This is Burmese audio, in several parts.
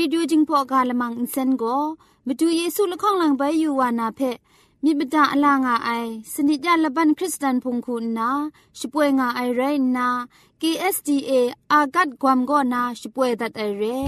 AWR Radio จิงพอกาละมังอินเซนโกมดูเยซูละข้องหลังใบยูวานาเพมิบดาอลางาไอสนิจยาละบันคริสตันพงคุณนาช่วยงาไอไรนา KSDA อากัดความก็นาช่วยดัดไอเร่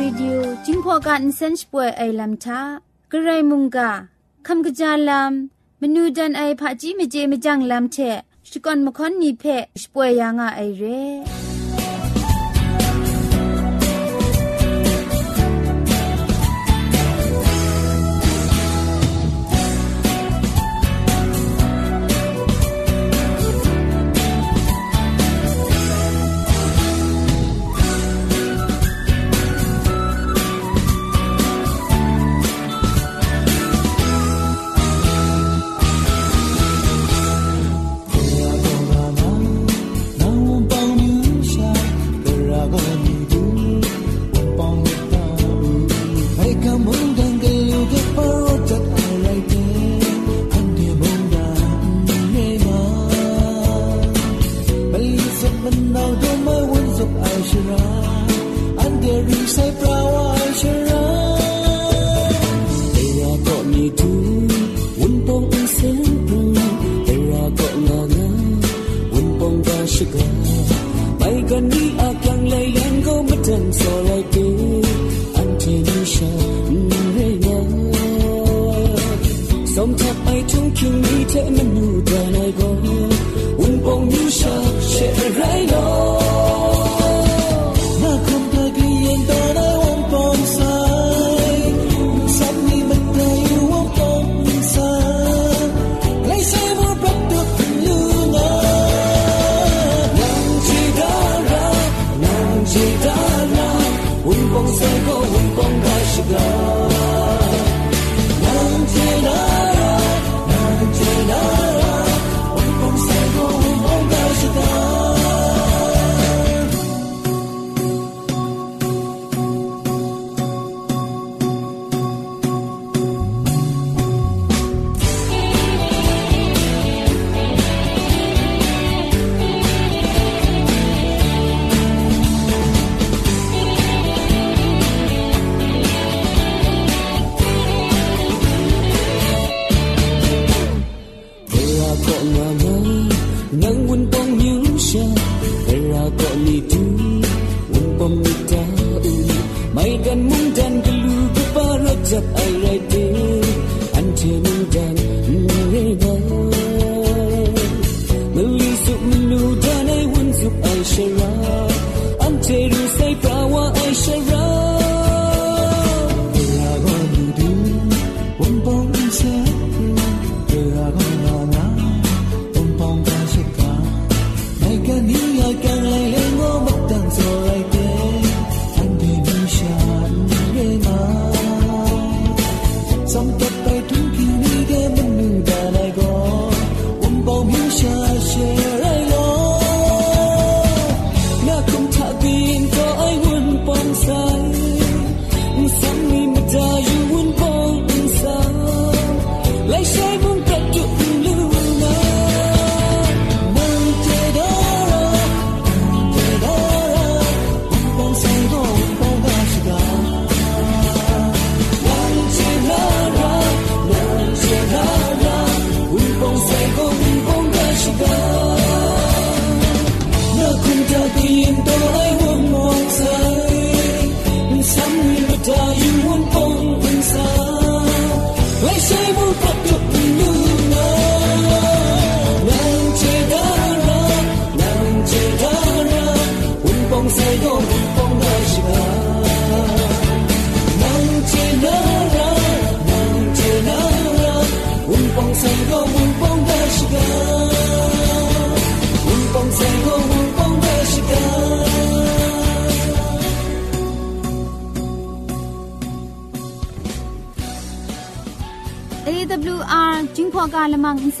รีดิโอจิงพอกันเซนช่วยไอลัมทากระไรมุงกาคำกระจาลัมมนูดันไอผาจีเมเจมจังลัมเชสกอนมคอนนีเพช่วยยังไอเร่ Cô bài. ซ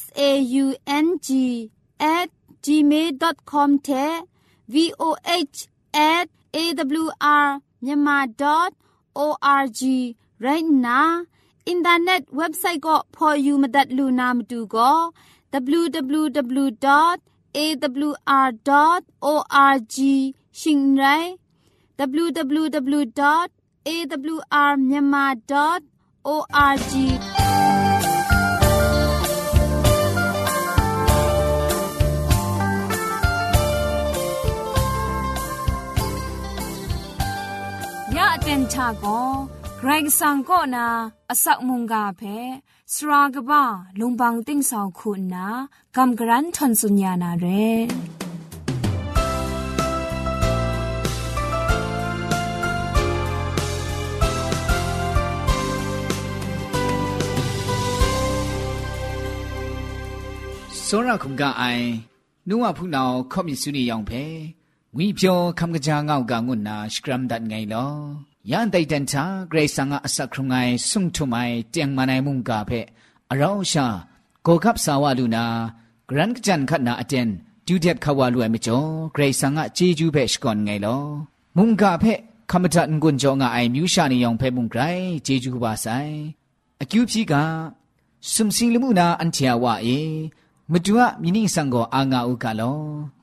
S A U N G at gmail.com တဲ့ v o h at a w r myanmar.org right now internet website ก็ for you มาดัดลูนามาดูก็ www.awr.org ชิงไร www.awrmyanmar.org ya aten cha go ไกรสังก็นาอสักมุงกาเพสรากบ้าลุงบังติ้งสองคุณนากำกรันทนสุญญานาเรစောရခုံကအိုင်နုဝဖူနောခော့မြစုနီယောင်ဖဲငွေပြောခမ်ကကြာငောက်ကငုနာစကရမ်ဒတ်ငိုင်လော ယန်တိုင်တန်ချာဂရေဆာငါအစခရုံငိုင်ဆုံထုမိုင်တຽງမနိုင်မုန်ကဖဲအရောင်းရှာကိုကပ်ဆာဝလူနာဂရန်ကကြန်ခတ်နာအတန်ဒူဒက်ခဝလူအမကျော်ဂရေဆာငါဂျေဂျူးဖဲရှကွန်ငိုင်လောမုန်ကဖဲခမတန်ကွန်ကြောငါအိုင်မြူရှာနေယောင်ဖဲမုန်ဂရိုင်ဂျေဂျူးပါဆိုင်အကျူဖြီကစုံစင်းလမှုနာအန်ချာဝအေမတူအမိနိဆောင်ကိုအာငါဥကလော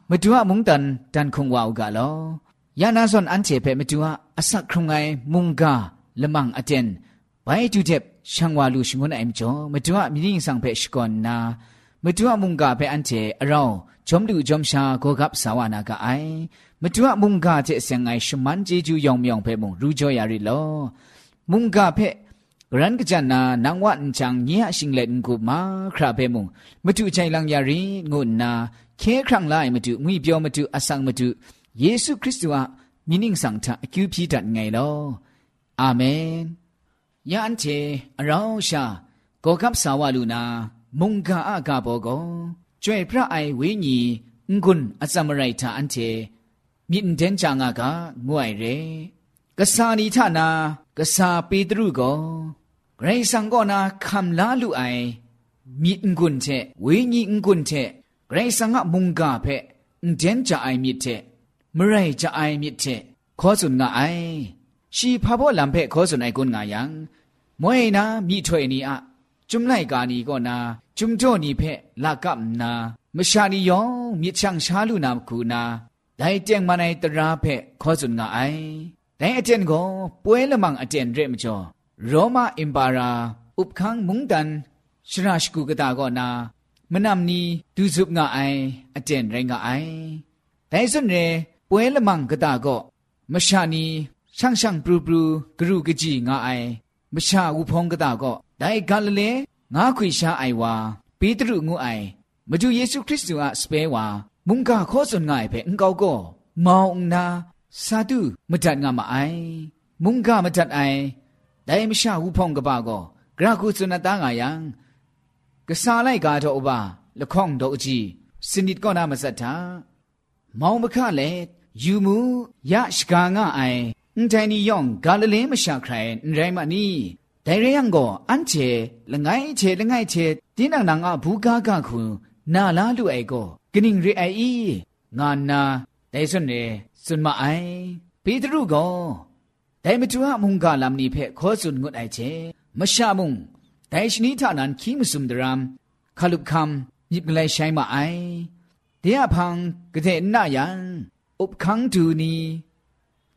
မတူအမုန်တန်တန်ခုံဝါဥကလောယနာဇွန်အန်ချေဖဲမတူအစခရုံငိုင်မုန်ကလမန်အတန်ဘိုင်တူတက်ရှန်ဝါလူရှငွန်းအိမ်ကျော်မတူအမိနိဆောင်ဖဲရှ ยานาซอนอันเจเปมตุอาอสักครุงไงมุงกาละมังอเจนไปจุเจ็บช่างวาลูชงวนไอมจอมตุอามีนิ่งสังเพชกอนนามตุอามุงกาเปอันเจอเราจอมดูจอมชาโกกับสาวนากาไอมตุอามุงกาเจเซงไงชมันเจจูยองมยองเปมงรูจอยาริโลมุงกาเปกรันกจันนานางวันจังเนียชิงเล่นกูมาคราเปมุงมาดูใจลังยารีงุนนาเคครั้งไลมาดูงุยเปียวมาดูอสังมาดู ယေရှုခရစ်တုဟာမိနင်းဆောင်တာအကျူပြည့်တတ်ငယ်လောအာမင်ယန်ချေအရောင်းရှာဂေါကပ်ဆာဝလူနာမုန်ကာအကဘောကောကျွဲ့ဖရအိုင်ဝင်းညီငွန်းအစမရိုက်တာအန်ချေမြင့်တန်ချာငါကငွိုင်ရဲကဆာနီထနာကဆာပေတရုကောဂရိဆန်ကောနာခမ်လာလူအိုင်မြင့်ငွန်းချေဝင်းညီငွန်းချေဂရိဆန်ကမုန်ကာဖဲအန်တန်ချာအိုင်မြစ်တဲ့ งาไอชีพาพ่อลำเพขอสุนไอกุนงายังมวยนามีถวยนีอะจุมไลกานีก็นาจุมจ่อนีเพลากับนามชานียองมีช่างชาลุนามคูนาได้เจงมาในตราเพขอสุนงาไอแต่အတန်ကိုပွဲလမန်အတန်ရဲမကျော်ရောမအင်ပါရာဥပခန်းမုန်တန်ရှရာရှကုကတာကောနာမနမ်နီဒူဇုပ်ငါအိုင်အတန်ရိုင်းငါအိုင်ဒိုင်စွန်ရဲ ပွဲလမန်ကတာကောမရှာနီရှန့်ရှန့်ပရူပရူဂရုကကြီးငါအိုင်မရှာဝဖုံကတာကောဒိုင်ဂါလလေငါခွေရှာအိုင်ဝါပေတရုငုအိုင်မကျူယေရှုခရစ်တုအစပဲဝါမုန်ကခောစွန်ငါအိုင်ဖဲအင်ကောကောမောင်နာစာတုမတတ်ငါမအိုင်မုန်ကမတတ်အိုင်ဒိုင်မရှာဝဖုံကပါကောဂရခုစွန်တာငါယံကဆာလိုက်ကားတော့ဘလခေါန့်တော့အကြီးစနိတကောနာမဆက်တာမောင်မခလည်း ယူမှုရရှကာငါအိုင်အန်တိုင်နီယောင်ဂါလလင်းမရှာခရိုင်ရိုင်မနီဒိုင်ရယံကိုအန်ချေလငိုင်းချေလငိုင်းချေတင်းနန်နန်အဘူကာကခုနာလာလူအိုက်ကိုဂနင်းရီအိုင်ငါနာဒိုင်စွန်နေစွန်မအိုင်ပေတရုကောဒိုင်မတူအမုန်ကလမ်နီဖဲခောစွန်ငုတ်အိုက်ချေမရှာမုန်ဒိုင်ရှနီထနန်ခီမစုံဒရမ်ခလုခမ်ညစ်ကလေးဆိုင်မအိုင်တရားဖန်ကတဲ့နာယံ อุปคังดูนี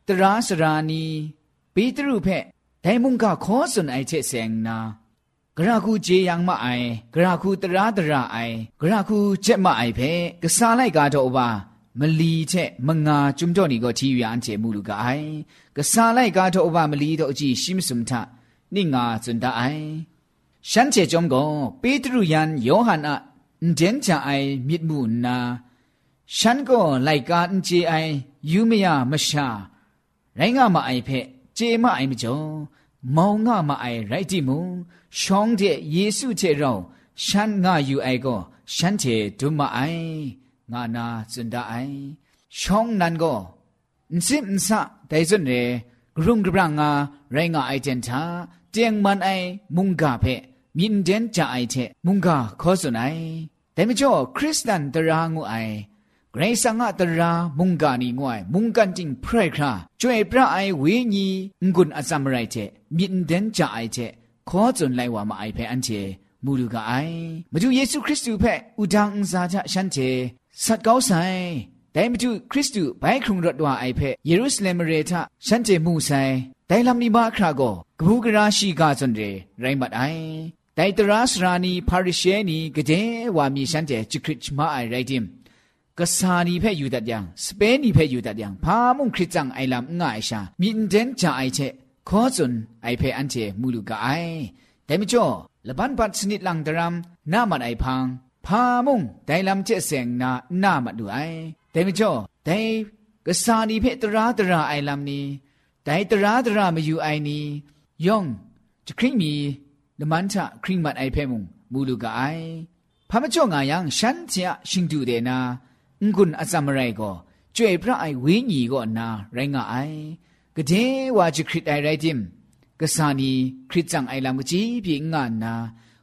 ตราสรานีปีตรูเพะไดมุงกาขอสนไอเชเสงนากระคูเจยังมาไอกระคูตราตราไอกระคูเจมาไอเพะกษาไลกาโตบามลีเชมงาจุมจ่อนี่ก็ทีวีอันเจมูลูกาไอกษาไลกาโตบามลีโตจีชิมสุมทะนิ่งาจุนดาไอฉันเจจอมก็ปีตรูยันโยฮันอะเดนจาไอมิดมูนา ฉันก็ไลกาอันเจไอยูเมียมชาไรงามาไอเพเจมาไอมจ่อมองงามาไอไรติมูช่องเจเยซูเจเราฉันงาอยู่ไอก็ฉันเจดุมาไองานาจุนดาไอช่องนั้นก็สิมสะแต่ส่วนเรกรุงกรังงาไรงาไอเจนทาเจียงมันไอมุงกาเพมินเดนจาไอเทมุงกาขอสุนัยแต่ไม่จ่อคริสตันตรางูไอ ဂရိဆာငါတရာမုန်ကန်နီငွိုင်မုန်ကန်တင်ဖရိုက်ခရာကျွေပြအိုင်ဝေညီငွန်းအစမရိုက်တဲ့မြင့်တန်ကြအိုက်တဲ့ခေါ်စွန်လိုက်ဝါမအိုက်ဖဲအန်ချေမူလူကအိုင်မကျူယေရှုခရစ်သူဖက်ဥဒန်းစာချရှန်ချေဆတ်ကောင်းဆိုင်ဒိုင်မကျူခရစ်သူဘိုင်ခုံရတ်ဝါအိုက်ဖဲယေရုရှလင်မရေထရှန်ချေမှုဆိုင်ဒိုင်လမ်နီဘာခရာကိုကပူကရာရှိကစွန်တဲ့ရိုင်းမတ်အိုင်ဒိုင်တရာစရာနီပါရီရှဲနီကတဲ့ဝါမီရှန်တဲ့ချခရစ်မအိုင်ရိုက်တင် กาจนเรไรบัดไอแต่ตราสรานีพาริเชนีกเจว่ามีฉันเจจิคริชมาไอไรดิมกษานีเพ่อยู่ตัดยังสเปนีเพ่อยู่ตัดยังพามุงคริจังไอลำง่ายชามีอินเดนจาไอเชขอจนไอเพ่อันเจมูลูกาไอแต่ไม่จ่อละบันปัดสนิดลังดรามน้ามันไอพังพามุงไดลำเจเสงนาหน้ามันดูไอแต่ไม่จ่อแต่กษานีเพตราตราไอลำนี้แต่ตราตรามาอยู่ไอนี้ย่องจะคริมีละมันทะคริมัดไอเพ่มุงมูลูกาไอพามจ่องายังฉันเจะชิงดูเดนา ငွန်းအစမရိုက်ကိုကျွေပြအိုင်ဝင်းညီကိုနာရိုင်းငါအိုင်ကတဲ့ဝါချခရစ်တိုင်ရိုက်တင်ကဆာနီခရစ်ချန်အိုင်လမ်ကကြီးပြင်းငါနာ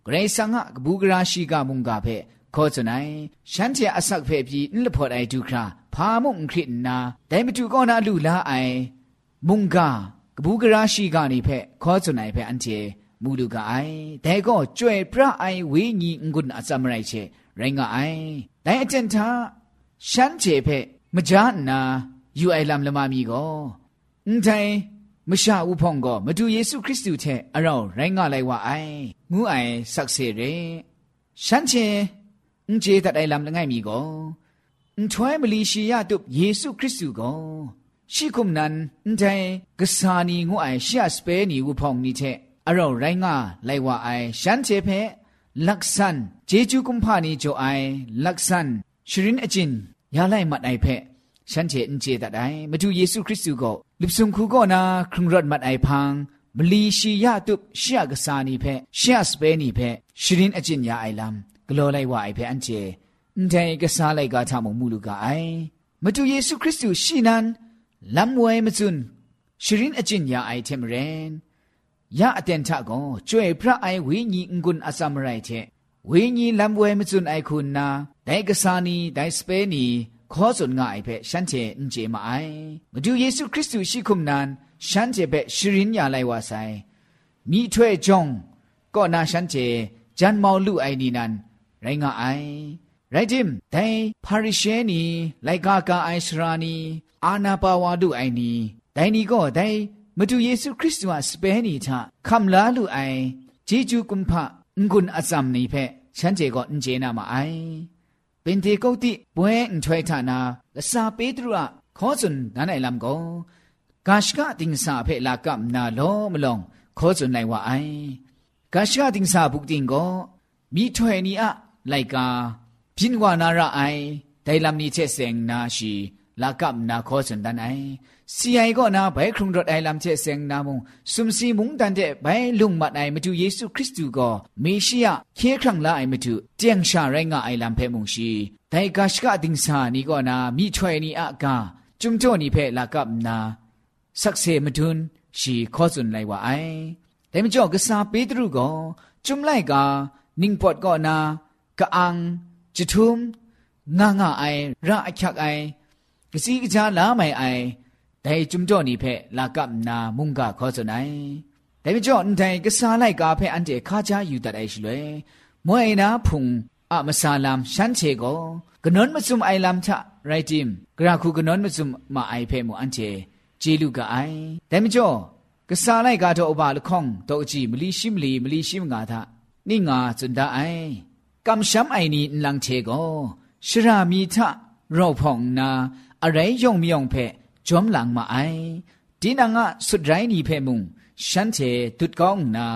ဂရိဆန်ငါကဘူဂရာရှိကမုန်ကဖဲခေါ်စနိုင်ရှမ်းတရအဆောက်ဖဲပြီးအလဖော်တိုင်ဒုခရာဖာမုန်ခရစ်နာဒိုင်မတူကောနာလူလာအိုင်မုန်ကကဘူဂရာရှိကနေဖဲခေါ်စနိုင်ဖဲအန်တီမူလူကအိုင်ဒဲကောကျွဲပြအိုင်ဝေညီငွန်းအစမရိုက်ချေရိုင်းငါအိုင်ဒိုင်အကျန်သာ ရှမ်းချေဖဲမကြားနာယူအိုင်လမ်လမမီကိုအန်တိုင်မရှာဦးဖုံကိုမတူယေရှုခရစ်တုထဲအရောရိုင်းကလိုက်ဝအိုင်ငူးအိုင်ဆက်စေရဲရှမ်းချေအန်ကျေတတိုင်လမ်လငိုင်မီကိုအန်ထွဲမလီရှိယတုယေရှုခရစ်တုကိုရှိကုမနန်အန်တိုင်ဂဆာနီငူအိုင်ရှာစပဲနီဦးဖုံနီထဲအရောရိုင်းကလိုက်ဝအိုင်ရှမ်းချေဖဲลักษันเจจูกุมพานีโจไอลักษัน ชรินอจินยาไลมัดไอเพฉันเจนเจตัดไอมาดูเยซูคริสต์ก็ลิบซุงคูก็นาครุงรถมัดไอพังมลีชียาตุบเชียกษานีเพเชียสเปนีเพชรินอจินยาไอลัมกลัวไลว่าไอเพอันเจန်တိုင်ကစားလိုက်ကားထမမူလူကအိုင်မတူယေရှုခရစ်သူရှိနန်လမ်ဝဲမစွန်းရှရင်အကျင့်ညာအိုင်တယ်မရင်ยาอเตนทะก็จ่วยพระไอวิญีงุนอสามไรเท ဝိညာဉ်လံပွဲမစွန်အိုက်ခုနာဒိုင်ကဆာနီဒိုင်စပဲနီခေါ်စွန်ငါအိုက်ဖက်ရှန်ချေအင်ဂျေမအိုင်မဒူယေရှုခရစ်သူရှိခုမနန်ရှန်ချေဖက်ရှရင်ညာလိုက်ဝါဆိုင်မိထွဲ့ကြောင့်ကောနာရှန်ချေဂျန်မောင်လူအိုင်နီနန်ရိုင်းငါအိုင်ရိုက်ဂျင်ဒိုင်ပါရီရှဲနီလိုက်ကာကာအိုင်ရှရာနီအာနာပါဝါဒုအိုင်နီဒိုင်နီကောဒိုင်မတူယေရှုခရစ်တုဟာစပဲနီထခမ်လာလူအိုင်ဂျေဂျူကွန်ဖာငွန်းအဇမ်နီဖက် ချန်ဂျေကိုအင်ဂျေနာမအိုင်ပင်တေကုတ်တိပွဲအန်ထွဲထနာလစာပေတရုအခေါ်စွန်နာနိုင်လမ်ကိုဂါရှကတင်စာဖဲလာကမ်နာလောမလောခေါ်စွန်နိုင် ลากับนาคอสันดันไอสีไอก็นาไปครุงรถไอลำเชเซงนามุงสุมสีมุงตันเจไปลุงมัดไอมาดูเยซูคริสต์ก็เมชิยาเคครั้งละไอมาดูเจียงชาไรงาไอลำเพมุงชีแต่กาชกาดิงสานี่ก็นามีช่วยนี่อากาจุมโจนี่เพลากับนาสักเซมาทุนชีคอสุนไลว่าไอแต่ไม่จอกษาปีตรูก็จุมไลกานิ่งปอดก็นากะอังจุทุมง่างาไอระอักไอ กะซีกะจาลาไมไอแต่จุมจ่อนี่เพ่ลากับนามุงกะขอสนายแต่ไม่จ่ออันใดก็ซาไลกาเพ่อันเดคาจาอยู่ตัดไอชลวยมวยนาพุงอะมะซาลามฉันเชโกกะนนมะซุมไอลามทะไรจิมกราคูกะนนมะซุมมาไอเพ่มูอันเจเจลูกะไอแต่ไม่จ่อกะซาไลกาโตอบาละข่องโตอจีมลีชิมลีมลีชิมงาทะนี่งาจุนดาไอกำช้ำไอนี่ลังเชโกชรามีทะเราพองนา อะไรย่องมิยองเพจอมหลังมาไอดีนางะสุดไรนี่เพมุงฉันเทตุดกองนา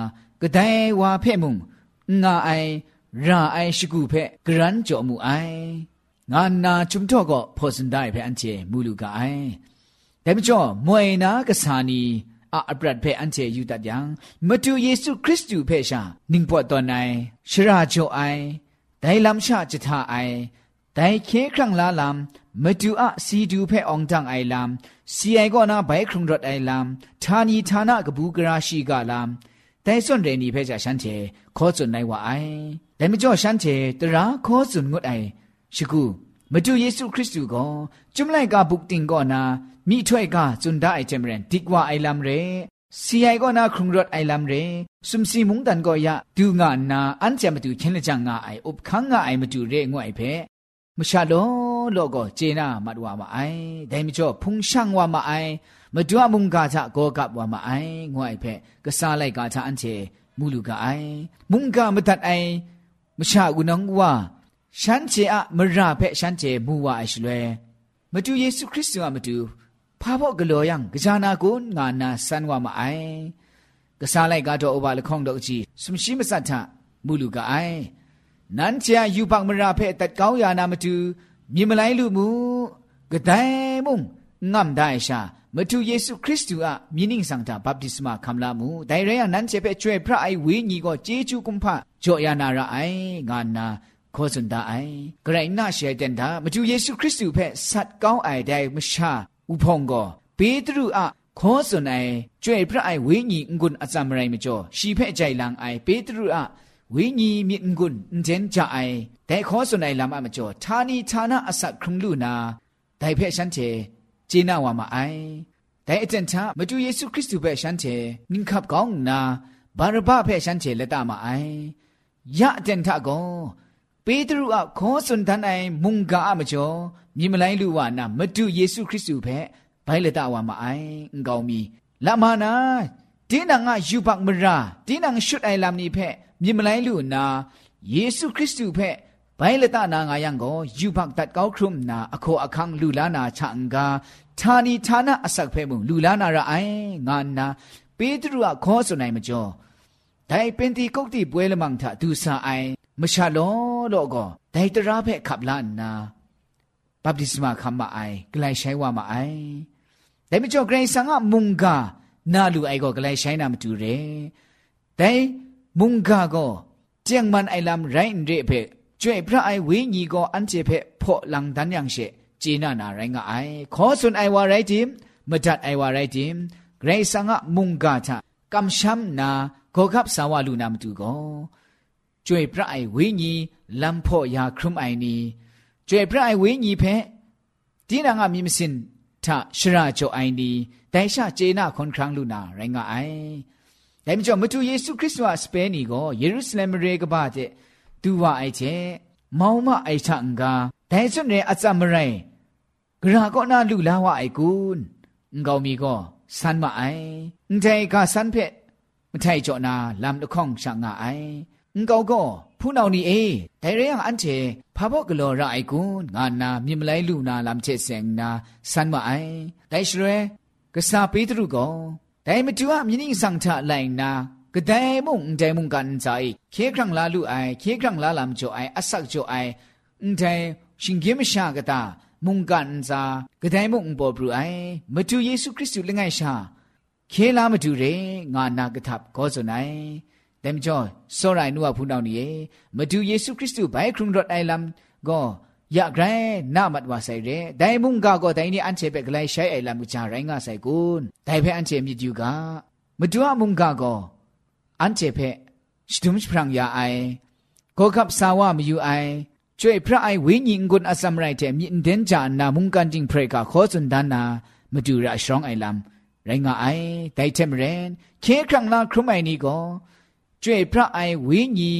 กระไดว่าเพมุงงาไอราไอชิกูเพกรันจอมูไองานนาจุมทอก็พอสันได้เพอันเจมูลูกไอแต่ไม่จอมวยนากษานีอาบรัดเพอันเจยูตัดยังมาดูเยซูคริสต์อยู่เพชานิ่งปวดตอนไหนชราโจไอได้ลำชาจิตาไอได้เคครั้งละลำ မတူအစီတူဖဲအောင်တန်အိုင်လမ်စီအိုင်ကောနာဘိုင်ခရုံဒတ်အိုင်လမ်ဌာနီဌာနကဘူးကရာရှိကလမ်တိုင်စွန်ရနီဖဲကြရှန်ချေခောစွန်နိုင်ဝအိုင်ဒါမကြောရှန်ချေတရာခောစွန်ငုတ်အိုင်ရှိကူမတူယေရှုခရစ်သူကိုကျွမ်လိုက်ကဘုတ်တင်ကောနာမိထွဲ့ကဇွန်ဒအိုင်ချေမရန်ဒီကွာအိုင်လမ်ရဲစီအိုင်ကောနာခရုံဒတ်အိုင်လမ်ရဲစုံစီမုန်တန်ကောယဒူငါနာအန်ချေမတူချင်းလက်ချငါအိုင်ဥပခန်းငါအိုင်မတူရဲငွိုင်ဖဲမရှာလော လောကိုဂျေနာမတ်ဝါမအိုင်ဒိုင်မကျော်ဖုန်ရှန်ဝါမအိုင်မဒွအမုန်ကာချကောကပ်ဝါမအိုင်ငွအိုင်ဖဲကစားလိုက်ကာချအန်ချေမူလူကအိုင်မုန်ကာမတတ်အိုင်မရှာကူနောင်ဝါရှမ်းချေအမရဖဲရှမ်းချေမူဝါအရှလွဲမတူယေရှုခရစ်တုကမတူဖာဖို့ဂလောယံကြာနာကိုငါနာဆန်ဝမအိုင်ကစားလိုက်ကတော့အဘလခေါင်တော့ကြည့်စမရှိမစတ်ထမူလူကအိုင်နန်းချာယူပတ်မရာဖဲတတ်ကောင်းယာနာမတူ မြေမလိုက်လူမူကဒိုင်မုံငမ်ဒိုင်ရှာမတူယေရှုခရစ်တုအမြင်းင်းဆောင်တာဘပ်တိစမခံလာမှုဒိုင်ရယနန်းချေဖဲကျွဲဖရအိုင်ဝင်းကြီးကိုဂျေချူကွန်ဖကြောယာနာရအိုင်ငါနာခေါ်စွန်ဒအိုင်ဂရိုင်နာရှေတန်တာမတူယေရှုခရစ်တုဖဲဆတ်ကောင်းအိုင်ဒိုင်မရှာဥဖုံကိုပေတရုအခေါ်စွန်အိုင်ကျွဲ့ဖရအိုင်ဝိညာဉ်ငွန်းအစမရိုင်မကျော်ရှီဖဲ့ကြိုင်လန်အိုင်ပေတရုအ ဝိညာဉ်မြင့်ငွန်းအန်ဂျန်ကြအိုင်ဒဲခေါ်စွန်အိုင်လမ်အမကျော်ဌာနီဌာနအစခရုံလူနာဒိုင်ဖဲ့ရှန်ချေဂျေနာဝါမအိုင်ဒဲအတန်ချမတူယေရှုခရစ်တုဖဲ့ရှန်ချေနင်ခပ်ကောင်းနာဘာရဘဖဲ့ရှန်ချေလက်တမအိုင်ယအတန်ထကောပေတရုအခေါ်စွန်တန်အိုင်မုန်ကာအမကျော်မြင်မလိုက်လူဝနာမတူယေရှုခရစ်တုဖဲ့ဘိုင်လက်တဝါမအိုင်အင်ကောင်မီလာမနာ တင်းနာငါယူပတ်မရာတင်းနာငါရှုတ်အိုင်လာမနီဖက်မြင်မလိုက်လူနာယေရှုခရစ်သူဖက်ဘိုင်လတနာငါယံကိုယူဘတ်တတ်ကောက်ခရုမနာအခေါ်အခန်းလူလာနာချန်ကာဌာနီဌာနအစက်ဖဲမှုလူလာနာရအိုင်ငါနာပေတရုကခေါ်ဆိုနိုင်မကျော်ဒိုင်ပင်တီကုတ်တီပွဲလမန်ထဒူဆာအိုင်မရှာလောလောကောဒိုင်တရာဖဲခပ်လာနာဘပ်တိစမခမအိုင်ဂလိုင်ရှိုင်ဝမအိုင်ဒိုင်မကျော်ဂရိဆန်ကမုန်ကာ နာလူအိုက်ကောကလေးဆိုင်နာမတူတယ်ဒိုင်မုန်ကာကောကျန်မန်အိုင်လမ်ရိုင်းရေဖေကျွေပြအိုင်ဝေညီကောအန်ချေဖေဖော့လန်ဒန်ယန်ရှေဂျေနာနာရိုင်းကအိုင်ခေါ်ဆွန်အိုင်ဝါရိုက်တင်မဒတ်အိုင်ဝါရိုက်တင်ဂရိဆာငါမုန်ကာချကမ်ရှမ်နာကောကပ်ဆာဝလူနာမတူကောကျွေပြအိုင်ဝေညီလမ်ဖော့ယာခရုမိုင်နီကျွေပြအိုင်ဝေညီဖေဒီနာငါမြင်မစင် ထရှရာချိုအိုင်ဒီတိုင်ရှာဂျေနာခွန်ခရန်းလူနာရိုင်းကအိုင်ဒါမျိုးကြောင့်မတူယေရှုခရစ်တော်စပဲနီကိုယေရုရှလင်ရေကပါတဲ့သူဝအိုက်ချေမောင်မအိုက်ချန်ကဒိုင်စွန်ရဲ့အစမရိုင်းဂရာကောနာလူလာဝအိုက်ကူငောင်မီကောဆန်မအိုင်အန်တိုင်ကဆန်ဖက်မထိုင်ကြောနာလမ်တခေါင်ရှာငါအိုင် ငောကောဖူးနောင်နီအေဒိုင်ရယံအန်ချေဖာဘော့ကလောရအိုင်ကွန်းငါနာမြင်မလိုက်လူနာလမ်ချေစင်နာစန်မအိုင်ဒိုင်ရှရဲကစားပေးသူကောဒိုင်မတူအမြင်းင်းဆောင်ထလိုက်နာကဒိုင်မုန်ဒိုင်မုန်ကန်ဇိုင်ခေခရံလာလူအိုင်ခေခရံလာလမ်ချိုအိုင်အဆက်ချိုအိုင်အန်တိုင်ရှင်ဂေမရှာကတာမုန်ကန်ဇာကဒိုင်မုန်ပေါ်ဘရူအိုင်မတူယေရှုခရစ်သူလငယ်ရှာခေလာမတူရေငါနာကထပ်ကောဇွန်နိုင် แต่มจ่อสรายนัวพูนาวนี่มาดูเยซูคริสต์ไบครุงรถไอลัมก็อยากไรนามัดว่าใส่เรแต่มุงกาก็แต่นี่อันเชเปกไลใช้ไอลัมกจาไรงาใส่กุนแต่เพออันเชมีอยู่กามาดูมุงกาก็อันเชเพสตุมพรังยาไอก็ขับสาวามีอยู่ไอช่วยพระไอวิญญกุนอสัมไรเทมีเดนจานามุงกันจิงเพรกาขอสุนดานามาดูระชรองไอลัมไรงาไอแต่เทมเรนเคครั้งลาครุมไอนี่ก็ ကျွေพระไอวิญี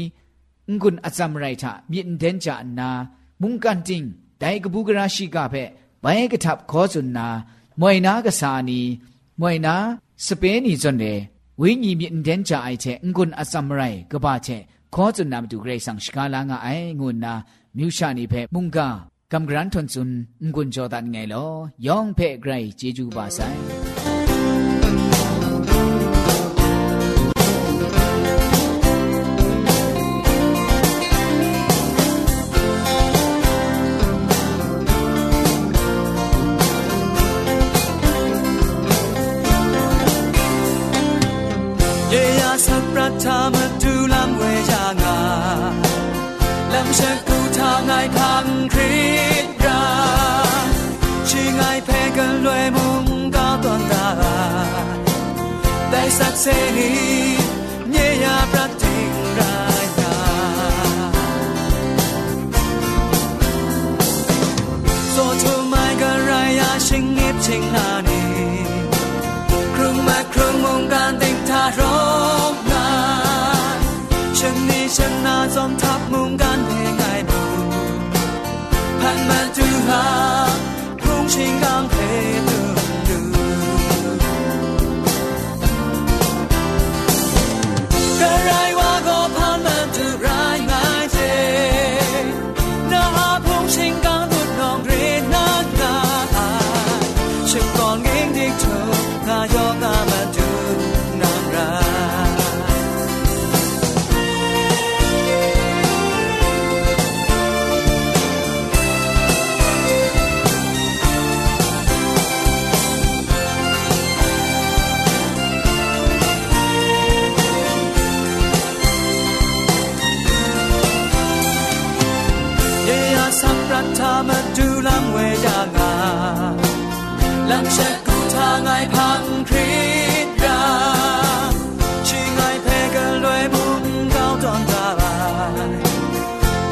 งุนอซัมไรทะมีเดนจานามุงกันติงไดกบูกราชิกาเพไปกทับขอสุนนามวยนากษานีมวยนาสเปนีจนเดวิญีมีเดนจาไอเทงุนอซัมไรกบาเทขอจุนนามดูเกรสังสกาลางไองุนนามิวชานีเพมุงกากำกรันทนซุนงุนจอดันไงลอยองเพไกรเจจูบาไซ ไ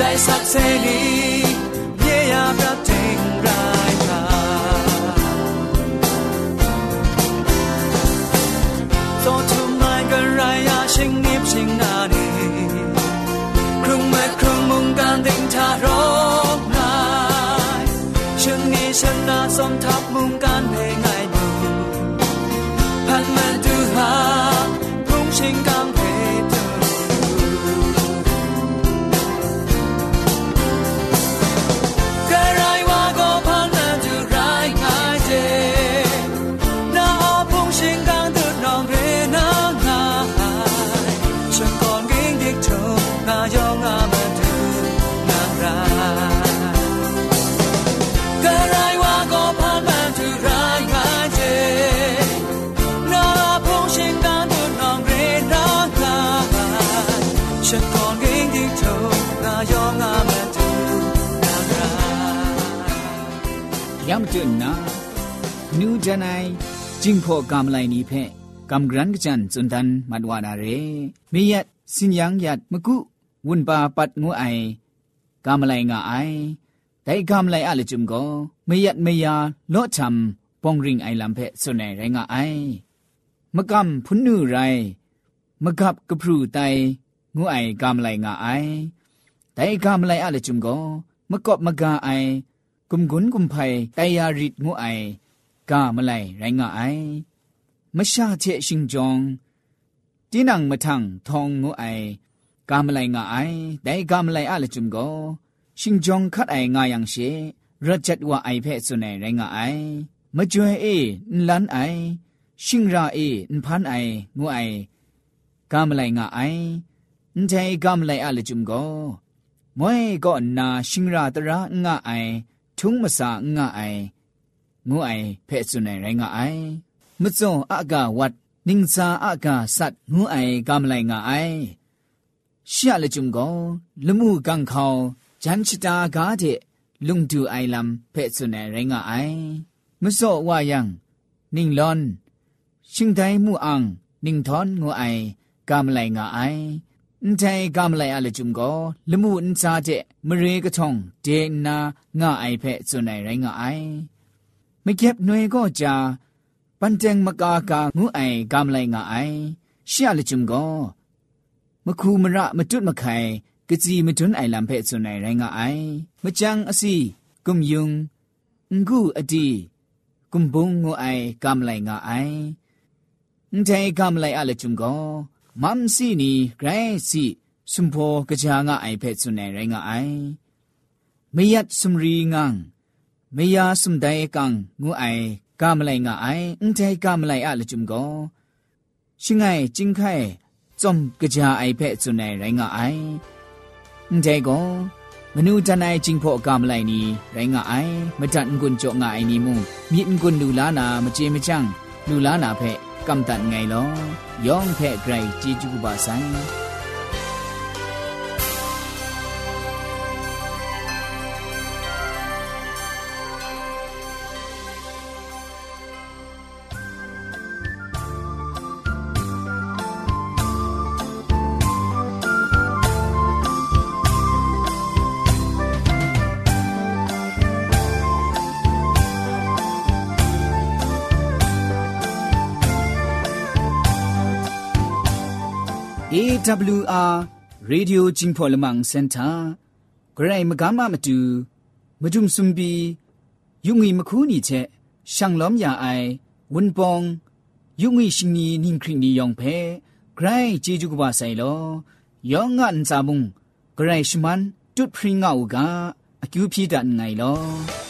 ได้สักเสรีเยียบระเทงรายตาโซทุมายกันรายาชิงนิบชิงนาดีครุงเมื่ครุงมุงการดิ่งทารกนายชิงนี้ชนะสมทับมุงการเพลง ฉันก่อนกิ่งดิกเธองายองงามันดูนางรายามจุนนานูจันไอจิงพอกำไลนี้เพกำกรันกจันจุนทันมัดวานาเรมียัดสินยังยัดมะกุวุนปาปัดงูไอกำไลงาไอแต่กำไลอะลจุมก็ไม่ยัดไม่ยาโลชำปองริงไอลำเพสุนไอไรงาไอมะกำพุนนูไรมะกับกะพรูไต งูไอกำไลงาไอแต่กำไลอะลจุมก็มะกอบมะกาไอ กุมกุนกุมไพไตยาริดงูไอกามะไลไรงะไอมะชาเชชิงจองจีนังมะทังทองงูไอกามะไลงะไอไดกามะไลอะละจุมโกชิงจองคัดไองายังเชรัจัดว่าไอเพสุนัยไรงะไอมะจวยเอนลันไอชิงราเอนพันไองูไอกามะไลงะไอ န်တဲကမ်လိုက်အလจุมကိုမွဲก็นาชิงราตระงะไอทุงมะสางะไองูไอเพ่สุนัยไรงะไอมะจ่ออะกะวัดนิงซาอะกะสัตงูไอกမ်လိုက်งะไอရှရလจุมကိုလမှုကန်ခေါဂျန်ချတာကားတဲ့လုံတူအိုင်လမ်ဖဲ့စွနေရင်ငါအိုင်မစော့ဝါယံနင်းလွန်ရှင်တိုင်မှုအောင်နင်းထွန်ငိုအိုင်ကမ်လိုက်ငါအိုင်အ န်တိုင်ကမလိုင်အလကျုံကိုလမှုအန်စားတဲ့မရေကထုံဒေနာငါအိုင်ဖဲစွန်နိုင်ရိုင်းငါအိုင်မကက်နွေကိုကြာပန်တန်မကာကာငုအိုင်ကမလိုင်ငါအိုင်ရှရလကျုံကိုမခုမရမတွတ်မခိုင်ကစီမတွန်းအိုင်လံဖဲစွန်နိုင်ရိုင်းငါအိုင်မချန်းအစီကုံယုံငုအတီကုံဘုံငုအိုင်ကမလိုင်ငါအိုင်န်တိုင်ကမလိုင်အလကျုံကို မမ်စီနီဂရိုင်းစီစွန်ဖိုကကြာငါအိုင်ဖက်စွနေရိုင်းငါအိုင်မေယတ်စမရီငန်းမေယာစမ်ဒိုင်ကန်ငူအိုင်ကမ်လိုက်ငါအိုင်အန်တဲကမ်လိုက်အလချုံကိုရှင်ငိုင်ဂျင်ခိုင်จอมกะจาไอเพ่จุนไนไรงะไอန်တဲကိုမနူတနိုင်ချင်းဖို့ကမလိုက်နီရိုင်းငါအိုင်မတန်ကွန်ကြောငါအိုင်နီမူမြင့်ကွန်လူလာနာမကြေမချန်း လူလာနာဖဲกำตัดไงลอยองแพไกรจีจูบาไซ AWR Radio จิงพอลมังเซ็นเตอร์ไกรมกามามาดูมาจุมซุมบียุงอีมคูนี่เชช่างล้อมยาไอวุนปอง လူလာနာဖက်ကမ်တန်ငိုင်လောယောင်ဖက်ဂရိုင်ជីဂျူဘာဆိုင် AWR Radio Jingpolamang Center ဂရိုင်မကမမတူမဒုံစွန်ဘီယုံငီမခူးနီချက်ရှန်လောမြအိုင်ဝွန်ပောင်ယုံငီရှင်နီနင်းခရီနီယောင်ဖဲဂရိုင်ဂျေဂျူကဘာဆိုင်လောယောင်ငန်စာမုံဂရိုင်ရှမန်တွတ်ဖရင်ငါအူကအကျူဖြီဒန်ငိုင်လော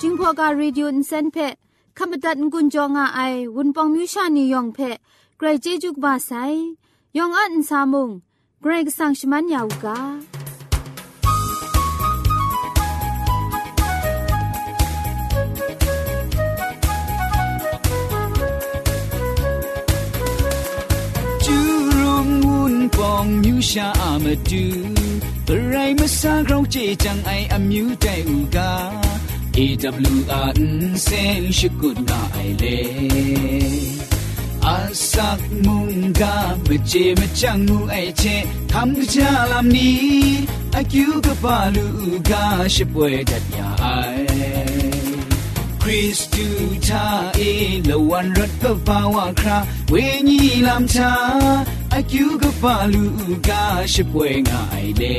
จิงพอกา Radio อินเซนเพขมตัดงุนจงอาไอวุนปองมิวชานียองเพไกรเจจุกบาไซยองอันซามุงไกรกสังชมันยาวกา จูรุงวุนปองมิวชาอามาดูกระไรมาสร้างเราเจจังไออามิวใจอูกา AWR sen shikuna aile asak munga beje machang mu aiche tham ja lam ni akyu ka palu ga shipwe dat ya ai Christu ta e lo wan rat ka pawa kra we ni lam cha akyu ka palu ga shipwe nga aile